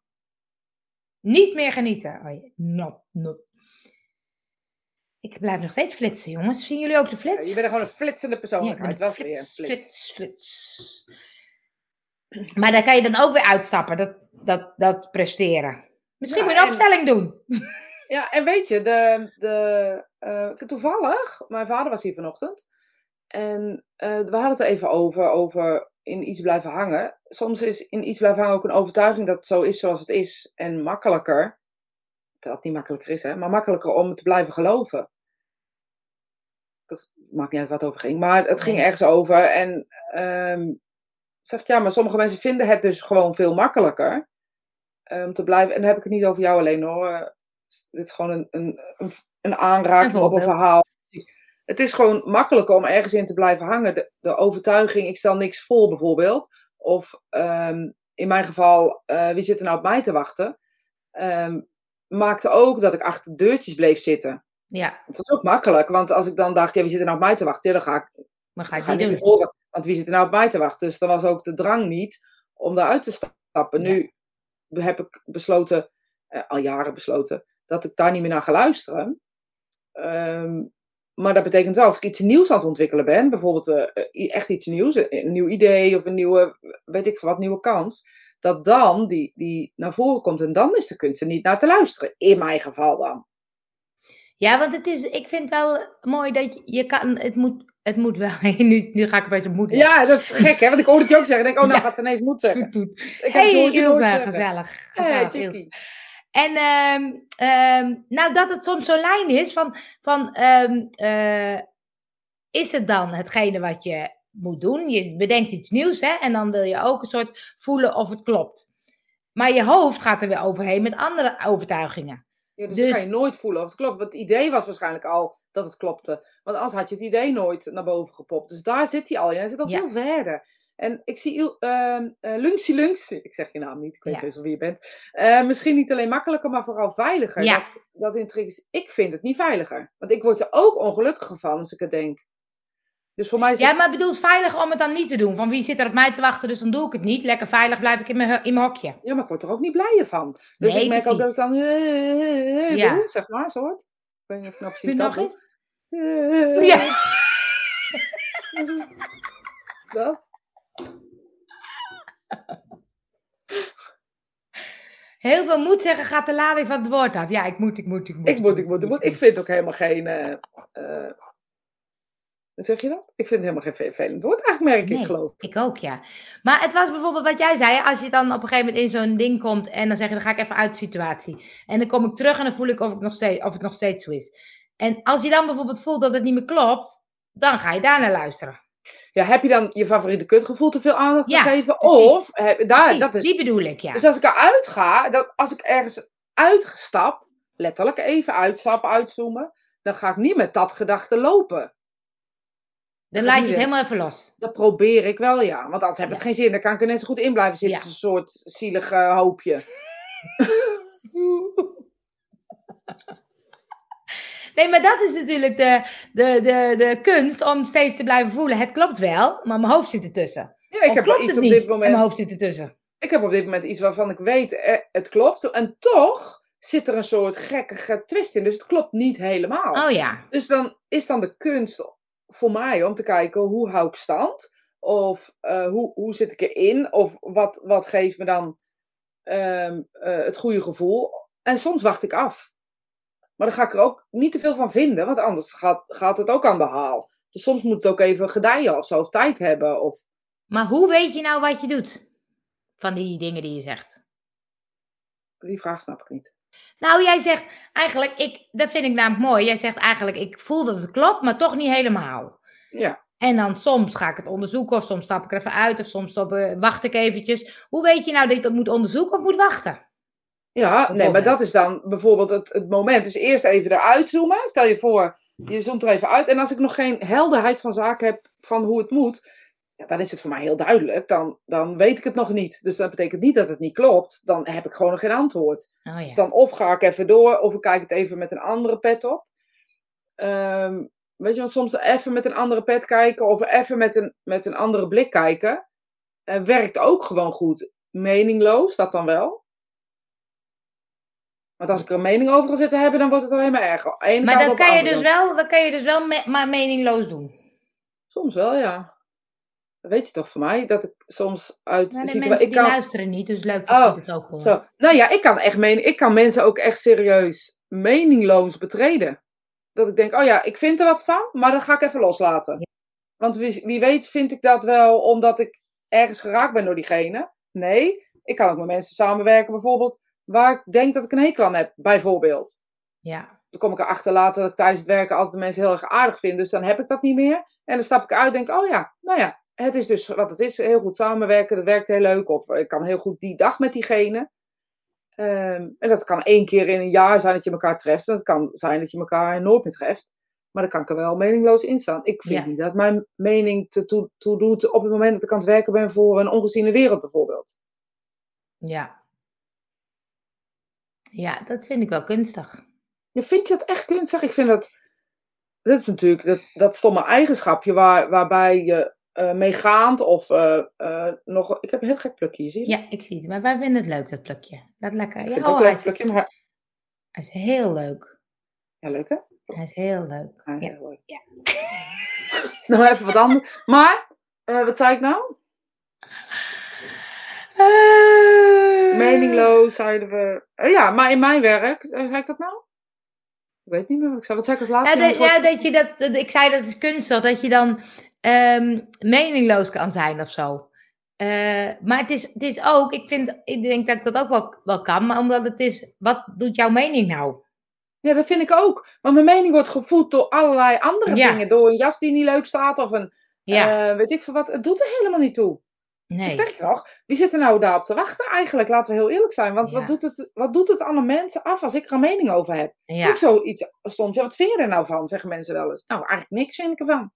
niet meer genieten. Oh, not, not. Ik blijf nog steeds flitsen, jongens. Zien jullie ook de Ja, flits? je bent gewoon een flitsende Ja, persoonlijkheid. ben Wat weer een flits, flits. flits, flits. Maar daar kan je dan ook weer uitstappen, dat, dat, dat presteren. Misschien Ja, moet je een en- opstelling doen. Ja, en weet je, de, de, eh, toevallig, mijn vader was hier vanochtend. En eh, we hadden het er even over, over in iets blijven hangen. Soms is in iets blijven hangen ook een overtuiging dat het zo is zoals het is. En makkelijker, terwijl het niet makkelijker is, hè, maar makkelijker om te blijven geloven. Dat maakt niet uit wat het over ging, maar het ging ergens over. En ehm zeg ik, ja, maar sommige mensen vinden het dus gewoon veel makkelijker om te blijven. En dan heb ik het niet over jou alleen hoor. Eh, Dit is gewoon een, een, een, een aanraking op een verhaal. Het is gewoon makkelijker om ergens in te blijven hangen. De, de overtuiging, ik stel niks voor bijvoorbeeld. Of ehm, in mijn geval, eh, wie zit er nou op mij te wachten? Ehm, maakte ook dat ik achter deurtjes bleef zitten. Ja, Het was ook makkelijk, want als ik dan dacht, ja, wie zit er nou op mij te wachten? Ja, dan ga ik dan ga ik niet doen. horen. Want wie zit er nou op mij te wachten? Dus dan was ook de drang niet om eruit te stappen. Ja. Nu heb ik besloten, eh, al jaren besloten, dat ik daar niet meer naar ga luisteren. Ehm, maar dat betekent wel, als ik iets nieuws aan het ontwikkelen ben, bijvoorbeeld eh, echt iets nieuws, een, een nieuw idee of een nieuwe, weet ik veel wat, nieuwe kans, dat dan die, die naar voren komt en dan is de kunst er niet naar te luisteren. In mijn geval dan. Ja, want het is, ik vind wel mooi dat je, je kan, het moet, het moet wel. nu, nu ga ik een beetje moeten. Ja, dat is gek hè, want ik hoorde het je ook zeggen. Ik denk, oh nou Ja. gaat ze ineens moet zeggen. Ik heb het Hey Ilse, gezellig. Hey, gezellig. En ehm, ehm, nou, dat het soms zo'n lijn is van, van ehm, eh, is het dan hetgene wat je moet doen? Je bedenkt iets nieuws hè, en dan wil je ook een soort voelen of het klopt. Maar je hoofd gaat er weer overheen met andere overtuigingen. Ja, dus, Dus- dan kan je nooit voelen of het klopt. Want het idee was waarschijnlijk al dat het klopte. Want anders had je het idee nooit naar boven gepopt. Dus daar zit hij al. Hij zit al Ja. veel verder. En ik zie Lunxie Lunx, ik zeg je naam niet, ik weet Ja. heus wel wie je bent. Eh, misschien niet alleen makkelijker, maar vooral veiliger. Ja. Dat, dat intrigue is. Ik vind het niet veiliger. Want ik word er ook ongelukkig van als ik het denk. Dus voor mij is Ja, het, maar ik bedoel veilig om het dan niet te doen. Van wie zit er op mij te wachten, dus dan doe ik het niet. Lekker veilig blijf ik in mijn, in mijn hokje. ja, maar ik word er ook niet blijer van. Dus Nee, ik merk ook dat ik precies. dan eh, eh, Ja. doe, zeg maar, soort. Ik weet niet of ik nou precies Doe dat nog eens. Eh, Ja. Dat? Heel veel moet zeggen gaat de lading van het woord af. Ja, ik moet, ik moet, ik moet. Ik moet, ik moet, ik moet. Ik vind ook helemaal geen... eh eh, zeg je dat? Ik vind het helemaal geen vervelend woord. Eigenlijk merk ik, geloof ik. Ik ook, ja. Maar het was bijvoorbeeld wat jij zei. Als je dan op een gegeven moment in zo'n ding komt en dan zeg je, dan ga ik even uit de situatie. En dan kom ik terug en dan voel ik of, ik nog steeds, of het nog steeds zo is. En als je dan bijvoorbeeld voelt dat het niet meer klopt, dan ga je daar naar luisteren. Ja, heb je dan je favoriete kutgevoel te veel aandacht Ja, gegeven? precies. Of, heb, daar, Precies, dat is, Die bedoel ik, ja. dus als ik eruit ga, dat, als ik ergens uitgestap, letterlijk even uitstappen, uitzoomen, dan ga ik niet met dat gedachte lopen. Dan laat je het helemaal even los. Dat probeer ik wel, ja. Want anders heb het Ja. geen zin. Dan kan ik er net zo goed in blijven zitten. Ja. Een soort zielig eh, hoopje. Nee, maar dat is natuurlijk de, de, de, de kunst om steeds te blijven voelen. Het klopt wel, maar mijn hoofd zit ertussen. Ja, ik Of heb wel klopt iets het op dit en mijn moment. hoofd zit ertussen. Ik heb op dit moment iets waarvan ik weet, eh, het klopt. En toch zit er een soort gekkige twist in. Dus het klopt niet helemaal. Oh ja. Dus dan is dan de kunst voor mij om te kijken hoe hou ik stand? Of eh, hoe, hoe zit ik erin? Of wat, wat geeft me dan ehm, eh, het goede gevoel? En soms wacht ik af. Maar dan ga ik er ook niet te veel van vinden, want anders gaat, gaat het ook aan de haal. Dus soms moet het ook even gedijen of zo, of tijd hebben. Of... Maar hoe weet je nou wat je doet? Van die dingen die je zegt. Die vraag snap ik niet. Nou, jij zegt eigenlijk, ik, dat vind ik namelijk mooi. Jij zegt eigenlijk, ik voel dat het klopt, maar toch niet helemaal. Ja. En dan soms ga ik het onderzoeken, of soms stap ik er even uit, of soms stop, eh, wacht ik eventjes. Hoe weet je nou dat je dat moet onderzoeken of moet wachten? Ja, nee, maar dat is dan bijvoorbeeld het, het moment. Dus eerst even eruit zoomen. Stel je voor, je zoomt er even uit. En als ik nog geen helderheid van zaken heb van hoe het moet, ja, dan is het voor mij heel duidelijk. Dan, dan weet ik het nog niet. Dus dat betekent niet dat het niet klopt. Dan heb ik gewoon nog geen antwoord. Oh Dus ja. dan of ga ik even door, of ik kijk het even met een andere pet op. Ehm, weet je wel, soms even met een andere pet kijken, of even met een, met een andere blik kijken. eh, werkt ook gewoon goed. Meningloos, dat dan wel. Want als ik er een mening over ga zitten hebben, dan wordt het alleen maar erger. Eén Maar dat kan je dus wel, dat kan je dus wel me- maar meningloos doen. Soms wel, ja. Dat weet je toch van mij? Dat ik soms uit de situa- mensen ik die kan, luisteren niet, dus leuk dat Oh, je het ook hoort. Zo. Nou ja, ik kan echt meen, ik kan mensen ook echt serieus meningloos betreden. Dat ik denk, oh ja, ik vind er wat van, maar dan ga ik even loslaten. Want wie, wie weet vind ik dat wel omdat ik ergens geraakt ben door diegene. Nee, ik kan ook met mensen samenwerken bijvoorbeeld waar ik denk dat ik een hekel aan heb, bijvoorbeeld. Ja. Dan kom ik erachter later dat ik tijdens het werken altijd mensen heel erg aardig vind. Dus dan heb ik dat niet meer. En dan stap ik uit en denk, oh ja, nou ja, het is dus wat het is. Heel goed samenwerken, dat werkt heel leuk. Of ik kan heel goed die dag met diegene. Ehm, en dat kan één keer in een jaar zijn dat je elkaar treft. En dat kan zijn dat je elkaar nooit meer treft. Maar dan kan ik er wel meningloos in staan. Ik vind Ja. niet dat mijn mening te toe, toe doet op het moment dat ik aan het werken ben voor een ongeziene wereld bijvoorbeeld. Ja. Ja, dat vind ik wel kunstig. Ja, vind je dat echt kunstig? Ik vind dat. Dat is natuurlijk dat, dat stomme eigenschapje waar, waarbij je eh meegaand of eh, eh, nog. Ik heb een heel gek plukje, zie je? Ja, ik zie het. Maar wij vinden het leuk, dat plukje. Dat lekker. Ik Ja, vind het oh, hij, leuk is, plukje, maar. hij is heel leuk. Ja, leuk hè? Hij is heel leuk. Ja, Ja. heel leuk. Ja. nou, even wat anders. Maar, wat zei ik nou? Meningloos, zeiden we. Ja, maar in mijn werk, zei ik dat nou? Ik weet niet meer wat ik zei. Wat zei ik als Ja, laatste? dat, ja, dat je dat, dat- ik zei dat is kunstig, dat je dan ehm, meningloos kan zijn of zo. Eh, maar het is, het is ook, ik, vind, ik denk dat ik dat ook wel, wel kan, maar omdat het is, wat doet jouw mening nou? Ja, dat vind ik ook. Want mijn mening wordt gevoed door allerlei andere Ja. dingen. Door een jas die niet leuk staat of een, Ja, eh, weet ik veel wat. Het doet er helemaal niet toe. nee. Sterker nog, wie zit er nou daarop te wachten eigenlijk? Laten we heel eerlijk zijn. Want Ja. wat, doet het, wat doet het aan de mensen af als ik er een mening over heb? Ja. Ook zoiets stond. Ja, wat vind je er nou van? Zeggen mensen wel eens. Nou, eigenlijk niks vind ik ervan.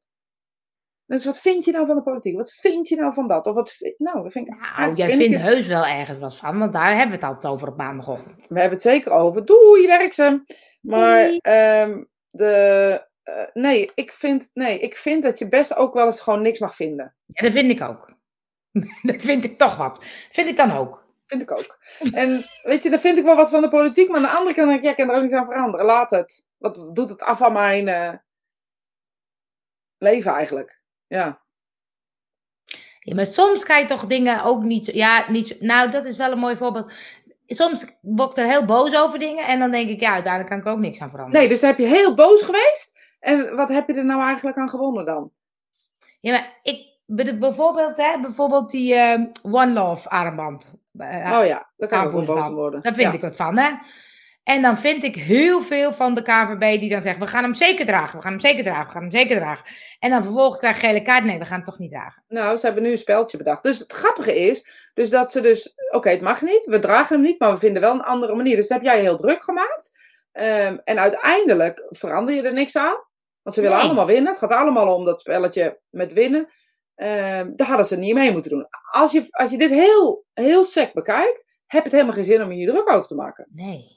Dus wat vind je nou van de politiek? Wat vind je nou van dat? Of wat vind- nou, dat vind ik. Nou, jij vind vindt heus wel ergens wat van, want daar hebben we het altijd over op maandagochtend. We hebben het zeker over. Doei, werkzaam. Maar Doei. ehm, de, eh, nee, ik vind, nee, ik vind dat je best ook wel eens gewoon niks mag vinden. Ja, dat vind ik ook. dat vind ik toch wat. Vind ik dan ook. Vind ik ook. En weet je, dan vind ik wel wat van de politiek, maar aan de andere kant denk ik, ja, ik kan er ook niets aan veranderen. Laat het. Wat doet het af van mijn eh, leven eigenlijk? Ja. Ja, maar soms kan je toch dingen ook niet zo. Ja, niet nou, dat is wel een mooi voorbeeld. Soms word ik er heel boos over dingen en dan denk ik, ja, uiteindelijk kan ik er ook niks aan veranderen. Nee, dus dan heb je heel boos geweest. En wat heb je er nou eigenlijk aan gewonnen dan? Ja, maar ik, bijvoorbeeld, hè, bijvoorbeeld die eh, One Love armband. Eh, Oh ja, daar kan ik ook wel boos worden. Daar vind Ja. ik wat van, hè. En dan vind ik heel veel van de KVB die dan zeggen, we gaan hem zeker dragen, we gaan hem zeker dragen, we gaan hem zeker dragen. En dan vervolgens krijg je gele kaart, nee, we gaan hem toch niet dragen. Nou, ze hebben nu een speltje bedacht. Dus het grappige is, dus dat ze dus, oké, het mag niet, we dragen hem niet, maar we vinden wel een andere manier. Dus dat heb jij heel druk gemaakt. Ehm, en uiteindelijk verander je er niks aan. Want ze willen Nee. allemaal winnen. Het gaat allemaal om dat spelletje met winnen. Ehm, daar hadden ze niet mee moeten doen. Als je, als je dit heel, heel sec bekijkt, heb het helemaal geen zin om je hier druk over te maken. Nee.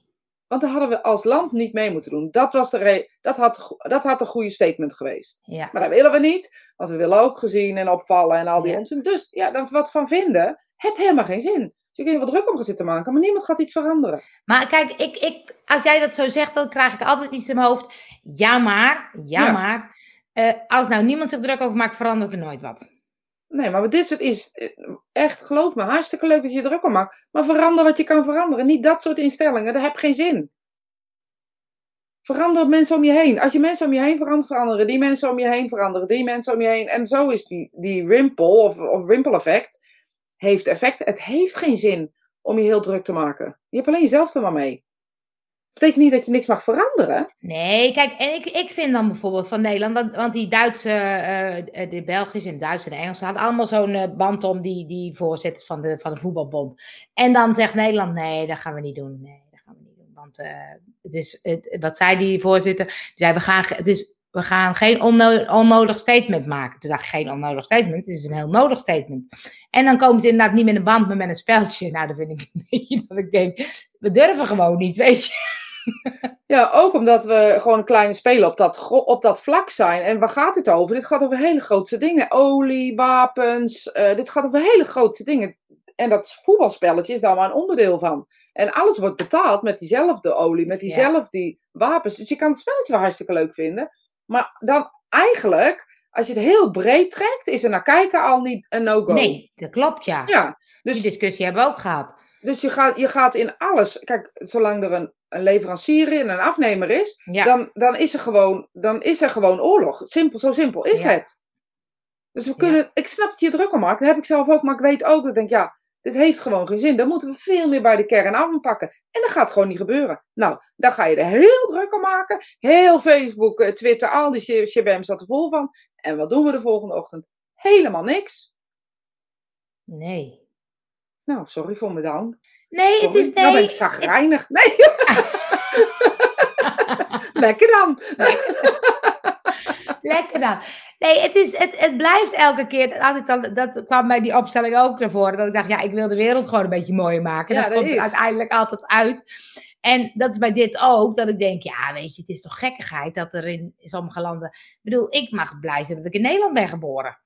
Want daar hadden we als land niet mee moeten doen. Dat, was de re- dat, had, dat had een goede statement geweest. Ja. Maar dat willen we niet, want we willen ook gezien en opvallen en al die Ja. onzin. Dus ja, dan wat van vinden, heb helemaal geen zin. Dus je kunt er wat druk om gaan zitten maken, maar niemand gaat iets veranderen. Maar kijk, ik, ik, als jij dat zo zegt, dan krijg ik altijd iets in mijn hoofd. Ja, maar, ja, Ja. maar. eh, als nou niemand zich druk over maakt, verandert er nooit wat. Nee, maar dit soort is eh, echt, geloof me, hartstikke leuk dat je druk om maakt. Maar verander wat je kan veranderen. Niet dat soort instellingen, dat heb geen zin. Verander mensen om je heen. Als je mensen om je heen verandert, veranderen die mensen om je heen veranderen, die mensen om je heen. En zo is die, die rimpel of, of rimpel effect, heeft effect. Het heeft geen zin om je heel druk te maken. Je hebt alleen jezelf er maar mee. Betekent niet dat je niks mag veranderen. Nee, kijk, en ik, ik vind dan bijvoorbeeld van Nederland, want, want die Duitse, eh, de Belgische en Duitse en Engelse hadden allemaal zo'n eh, band om die, die voorzitters van de, van de voetbalbond. En dan zegt Nederland, nee, dat gaan we niet doen. Nee, dat gaan we niet doen. Want het is, het, wat zei die voorzitter? Die zei, we gaan, het is, we gaan geen onno- onnodig statement maken. Toen dacht ik, geen onnodig statement, het is een heel nodig statement. En dan komen ze inderdaad niet met een band, maar met een speltje. Nou, dat vind ik een beetje dat ik denk, we durven gewoon niet, weet je. Ja, ook omdat we gewoon een kleine speler op dat, op dat vlak zijn. En waar gaat dit over? Dit gaat over hele grootse dingen. Olie, wapens. eh, dit gaat over hele grootse dingen. En dat voetbalspelletje is daar maar een onderdeel van. En alles wordt betaald met diezelfde olie, met diezelfde wapens. Dus je kan het spelletje wel hartstikke leuk vinden. Maar dan eigenlijk, als je het heel breed trekt, is er naar kijken al niet een no-go. Nee, dat klopt, ja. Ja, Die dus discussie hebben we ook gehad. dus je gaat, je gaat in alles. Kijk, zolang er een, een leverancier en een afnemer is, Ja. dan, dan, is er gewoon, dan is er gewoon oorlog. Simpel, zo simpel is Ja. het. Dus we kunnen, ik snap dat je druk om maakt, dat heb ik zelf ook, maar ik weet ook dat ik denk, ja, dit heeft gewoon geen zin. Dan moeten we veel meer bij de kern aanpakken. En dat gaat gewoon niet gebeuren. Nou, dan ga je er heel druk om maken. Heel Facebook, eh, Twitter, al die sh- shabam staat er vol van. En wat doen we de volgende ochtend? Helemaal niks. Nee. Nou, sorry voor mijn down. Nee, het is nee. Nou ben ik zagrijnig. Nee. Lekker dan. Lekker dan. Nee, het, is, het, het blijft elke keer. Dat, ik dan, dat kwam bij die opstelling ook naar voren. Dat ik dacht, ja, ik wil de wereld gewoon een beetje mooier maken. Ja, dat dat komt er is. uiteindelijk altijd uit. En dat is bij dit ook. Dat ik denk, ja, weet je, het is toch gekkigheid dat er in sommige landen. Ik bedoel, ik mag blij zijn dat ik in Nederland ben geboren.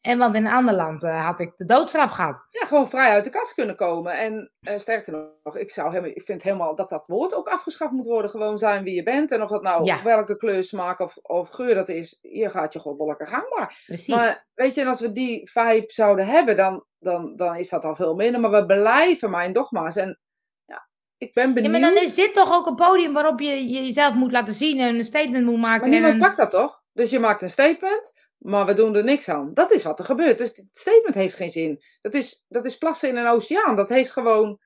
En want in een ander land eh, had ik de doodstraf gehad. Ja, gewoon vrij uit de kast kunnen komen. En eh, sterker nog, ik, zou helemaal, ik vind helemaal dat dat woord ook afgeschaft moet worden. Gewoon zijn wie je bent. En of dat nou Ja. welke kleur, smaak of, of geur dat is. Je gaat je goddelijke gang maar. Precies. Maar weet je, en als we die vibe zouden hebben, dan, dan, dan is dat al veel minder. Maar we blijven mijn dogma's. En ja, ik ben ja, benieuwd. maar dan is dit toch ook een podium waarop je, je jezelf moet laten zien en een statement moet maken. Maar niemand en pakt dat toch? Dus je maakt een statement, maar we doen er niks aan. Dat is wat er gebeurt. Dus het statement heeft geen zin. Dat is, dat is plassen in een oceaan. Dat heeft gewoon.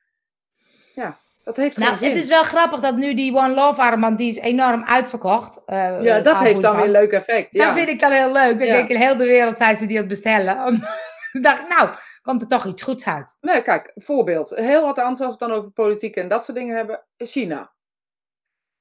Ja, dat heeft Nou, geen zin. het is wel grappig dat nu die One Love armband, die is enorm uitverkocht. eh, ja, het dat heeft dan weer een leuk effect. Ja. Dat vind ik dan heel leuk. Dan Ja. denk ik, in heel de wereld zijn ze die aan het bestellen. Dacht ik, nou, komt er toch iets goeds uit. Nee, kijk, voorbeeld. Heel wat anders als we het dan over politiek en dat soort dingen hebben. China.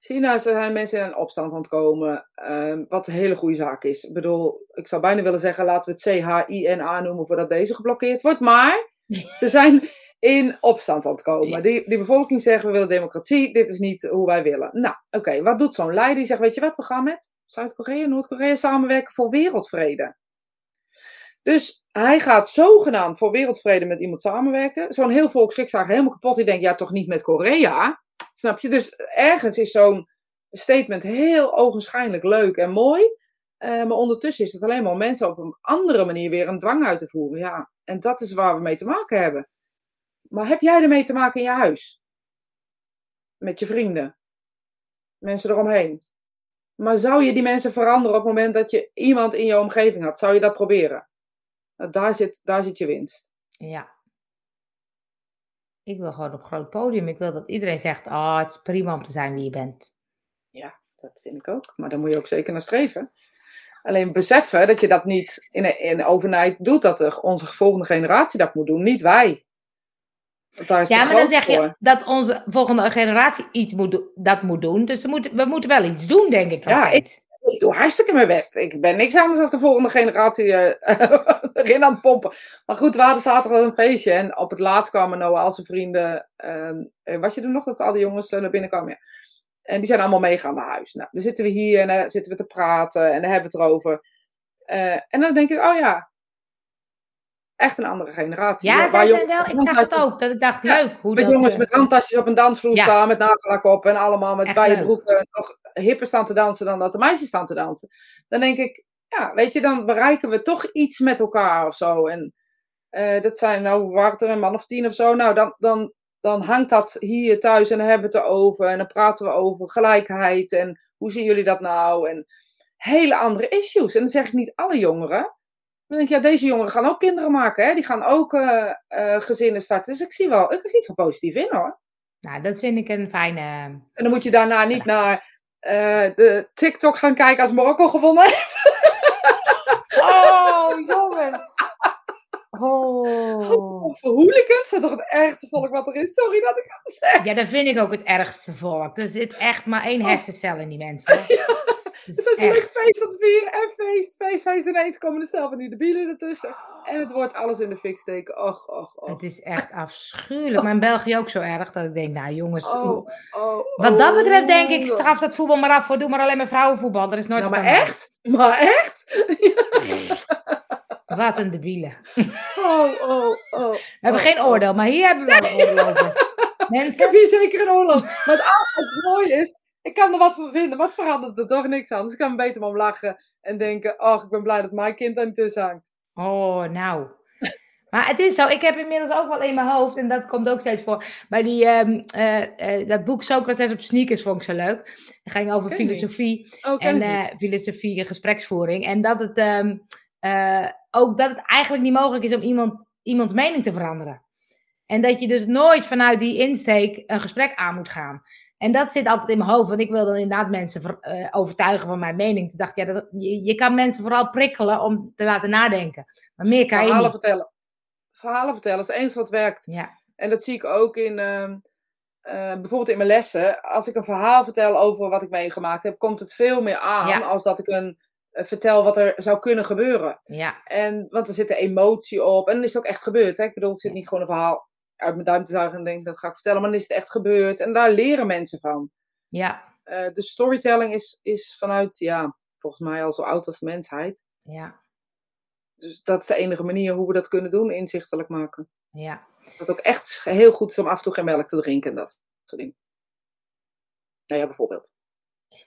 China zijn mensen in opstand aan het komen. ehm, wat een hele goede zaak is. Ik bedoel, ik zou bijna willen zeggen, laten we het C-H-I-N-A noemen voordat deze geblokkeerd wordt. Maar ze zijn in opstand aan het komen. Die, die bevolking zegt, we willen democratie, dit is niet hoe wij willen. Nou, oké, wat doet zo'n leider? Die zegt, weet je wat, we gaan met Zuid-Korea en Noord-Korea samenwerken voor wereldvrede. Dus hij gaat zogenaamd voor wereldvrede met iemand samenwerken. Zo'n heel volk schrikt helemaal kapot. Die denkt, ja, toch niet met Korea? Snap je? Dus ergens is zo'n statement heel ogenschijnlijk leuk en mooi. Uh, maar ondertussen is het alleen maar om mensen op een andere manier weer een dwang uit te voeren. Ja, en dat is waar we mee te maken hebben. Maar heb jij ermee te maken in je huis? Met je vrienden? Mensen eromheen? Maar zou je die mensen veranderen op het moment dat je iemand in je omgeving had? Zou je dat proberen? Daar zit, daar zit je winst. Ja. Ik wil gewoon op een groot podium. Ik wil dat iedereen zegt: Oh, het is prima om te zijn wie je bent. Ja, dat vind ik ook. Maar daar moet je ook zeker naar streven. Alleen beseffen dat je dat niet in, in overnight doet. Dat de, onze volgende generatie dat moet doen, niet wij. ja, maar dan zeg je dat onze volgende generatie iets moet dat moet doen. Dus we moeten, we moeten wel iets doen, denk ik. Ja, ik, ik, doe hartstikke mijn best. Ik ben niks anders dan de volgende generatie uh, aan het pompen. Maar goed, we hadden zaterdag een feestje. En op het laatst kwamen Noah al zijn vrienden. Um, was je er nog dat al die jongens uh, naar binnen kwamen? En die zijn allemaal meegaan naar huis. Nou, dan zitten we hier en dan zitten we te praten en dan hebben we het erover. Uh, en dan denk ik, oh ja, echt een andere generatie. Ja, zij zijn wel, ik dacht het ook, dat ik dacht, leuk. Hoe met jongens met handtasjes op een dansvloer staan, met nagellak op en allemaal met bij broeken nog hipper staan te dansen dan dat de meisjes staan te dansen. Dan denk ik, ja, weet je, dan bereiken we toch iets met elkaar of zo. En uh, dat zijn nou, waar er een man of tien of zo, nou, dan, dan dan hangt dat hier thuis en dan hebben we het erover. En dan praten we over gelijkheid en hoe zien jullie dat nou? En hele andere issues. En dan zeg ik niet alle jongeren. Dan denk ik, ja, deze jongeren gaan ook kinderen maken. Hè? Die gaan ook uh, uh, gezinnen starten. Dus ik zie wel, ik zie het wel positief in hoor. Nou, dat vind ik een fijne... En dan moet je daarna niet naar uh, de TikTok gaan kijken als Marokko gewonnen heeft. Oh, jongens. Oh. Voor hooligans is toch het ergste volk wat er is. Sorry dat ik dat zeg. Ja, dat vind ik ook het ergste volk. Er zit echt maar één oh. hersencel in die mensen. Ja. Dus als je leuk feest dat vieren en feest, feest, feest ineens komen er stel van die debielen ertussen. En het wordt alles in de fik steken. Och, och, och. Het is echt afschuwelijk. Maar in België ook zo erg dat ik denk, nou jongens. Oh, oh, wat dat betreft denk ik, oh. straf dat voetbal maar af. Doe maar alleen maar vrouwenvoetbal. Er is nooit nou, maar echt? Maar echt? Wat een debiele. Oh, oh, oh. We hebben oh, geen oh. oordeel, maar hier hebben we wel een oordeel. Ik heb hier zeker een oorlog. Maar het, het mooie is, ik kan er wat van vinden, maar het verandert er toch niks aan. Dus ik kan beter maar om lachen en denken, oh, ik ben blij dat mijn kind daar niet tussen hangt. Oh, nou. Maar het is zo, ik heb inmiddels ook wel in mijn hoofd, en dat komt ook steeds voor, bij die, um, uh, uh, dat boek Socrates op sneakers vond ik zo leuk. Het ging over filosofie oh, en uh, filosofie en gespreksvoering. En dat het, um, ook dat het eigenlijk niet mogelijk is om iemand, iemands mening te veranderen. En dat je dus nooit vanuit die insteek een gesprek aan moet gaan. En dat zit altijd in mijn hoofd. Want ik wil dan inderdaad mensen uh, overtuigen van mijn mening. Toen dacht ja, dat, je, je, kan mensen vooral prikkelen om te laten nadenken. Maar meer kan Verhalen je niet. vertellen. Verhalen vertellen is eens wat werkt. Ja. En dat zie ik ook in, uh, uh, bijvoorbeeld in mijn lessen. Als ik een verhaal vertel over wat ik meegemaakt heb, komt het veel meer aan ja. als dat ik een eh, vertel wat er zou kunnen gebeuren. Ja. En, want er zit een emotie op. En dan is het ook echt gebeurd. Hè? Ik bedoel, ik zit niet gewoon een verhaal uit mijn duim te zuigen en denk dat ga ik vertellen. Maar dan is het echt gebeurd. En daar leren mensen van. Ja. Uh, de storytelling is, is vanuit, ja, volgens mij al zo oud als de mensheid. Ja. Dus dat is de enige manier hoe we dat kunnen doen, inzichtelijk maken. Ja. Dat ook echt heel goed is om af en toe geen melk te drinken en dat soort dingen. Nou ja, bijvoorbeeld.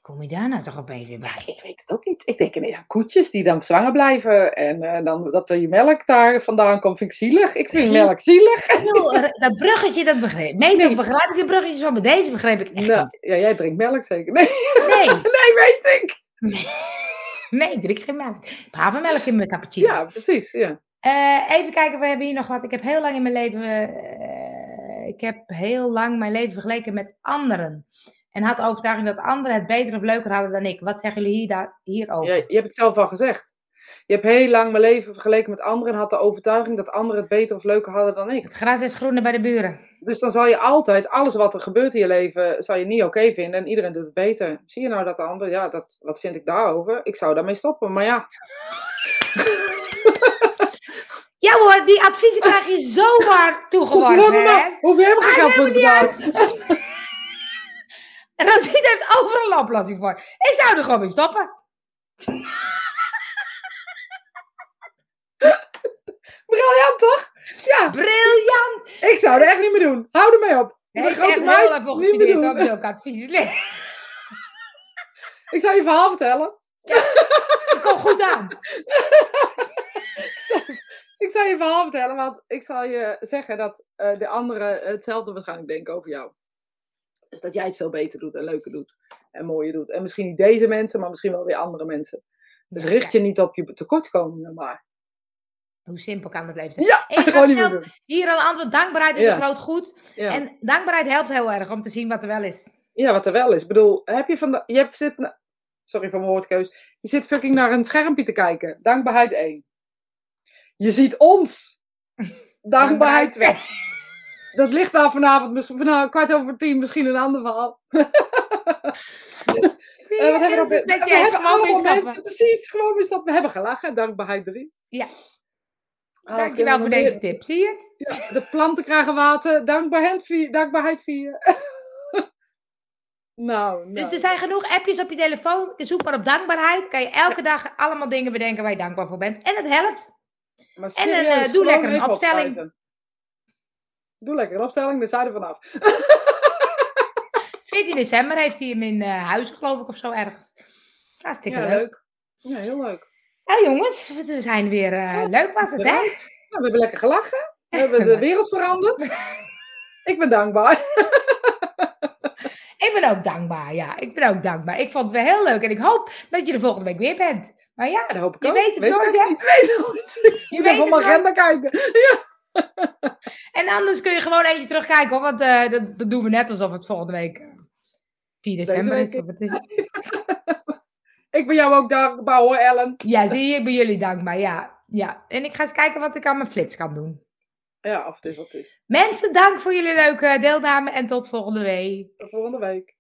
Kom je daar nou toch opeens weer bij? ik weet het ook niet. Ik denk ineens aan koetjes die dan zwanger blijven. En uh, dan, dat er je melk daar vandaan komt, vind ik zielig. Ik vind melk zielig. dat bruggetje, dat begreep ik. Meestal nee. begrijp ik de bruggetjes maar deze begreep ik echt nou, niet. Ja, jij drinkt melk zeker? Nee. Nee, nee weet ik. Nee, ik drink geen melk. Havermelk in mijn cappuccino. Ja, precies. Ja. Uh, even kijken, we hebben hier nog wat. Ik heb heel lang in mijn leven... Uh, ik heb heel lang mijn leven vergeleken met anderen en had de overtuiging dat anderen het beter of leuker hadden dan ik. Wat zeggen jullie hier daar, hierover? Ja, je hebt het zelf al gezegd. Je hebt heel lang mijn leven vergeleken met anderen en had de overtuiging dat anderen het beter of leuker hadden dan ik. Het gras is groener bij de buren. Dus dan zal je altijd, alles wat er gebeurt in je leven, zal je niet oké okay vinden en iedereen doet het beter. Zie je nou dat de ander, ja, dat, wat vind ik daarover? Ik zou daarmee stoppen, maar ja. Ja hoor, die adviezen krijg je zomaar toegeworpen. Hoeveel heb ik geld voor betaald? En Rosita heeft overal een oplossing voor. Ik zou er gewoon mee stoppen. Briljant toch? Ja, Briljant. ik zou er echt niet meer doen. Hou ermee op. Ik ben grote heel meid, even niet meer doen. op zulke adviezen. Ik zou je verhaal vertellen. Dat komt goed aan. Ik zou je verhaal vertellen, want ik zal je zeggen dat eh, de anderen hetzelfde waarschijnlijk denken over jou. Dus dat jij het veel beter doet en leuker doet en mooier doet. En misschien niet deze mensen, maar misschien wel weer andere mensen. Dus Ja, richt je niet op je tekortkomingen, maar. Hoe simpel kan het leven zijn? Ja, En je gewoon niet zelf-. Hier al een antwoord. Dankbaarheid is Ja. een groot goed. Ja. En dankbaarheid helpt heel erg om te zien wat er wel is. ja, wat er wel is. Ik bedoel, heb je van de, je hebt zit, na- sorry voor mijn woordkeus. Je zit fucking naar een schermpje te kijken. Dankbaarheid 1. Je ziet ons. Dankbaarheid 2. Dat ligt daar vanavond, misschien vanavond kwart over tien, misschien een ander verhaal. Zie Eh, wat hebben we dat is We hebben allemaal mensen, precies, gewoon weer stappen. We hebben gelachen, dankbaarheid 3. Ja. Ah, Dankjewel voor deze tip. Zie je het? Ja, de planten krijgen water, dankbaarheid 4. Dankbaarheid 4. nou, nou. Dus er zijn genoeg appjes op je telefoon. Zoek maar op dankbaarheid. Kan je elke dag allemaal dingen bedenken waar je dankbaar voor bent. En het helpt. Maar en een, eh, doe lekker een opstelling. opschrijven. Doe lekker een opstelling, we zijn er vanaf. 14 december heeft hij hem in eh, Huizen, geloof ik, of zo ergens. Hartstikke Ja, leuk. leuk. Ja, heel leuk. Nou jongens, we zijn weer... eh, leuk was het, hè? Nou, we hebben lekker gelachen. We hebben de wereld veranderd. Ik ben dankbaar. Ik ben ook dankbaar, ja. Ik ben ook dankbaar. Ik vond het weer heel leuk. En ik hoop dat je er volgende week weer bent. Maar ja, Ja, dat hoop ik Je ook. weet het ik nooit, hè? Ik weet het nooit. Je Ik weet even op mijn agenda kijken. En anders kun je gewoon eentje terugkijken, hoor. Want eh, dat, dat doen we net alsof het volgende week eh, 4 december week is. Of het is. Ik ben jou ook dankbaar hoor, Ellen. Ja, zie je, ik ben jullie dankbaar. Ja, ja. En ik ga eens kijken wat ik aan mijn flits kan doen. Ja, of het is wat het is. Mensen, dank voor jullie leuke deelname en tot volgende week. Tot volgende week.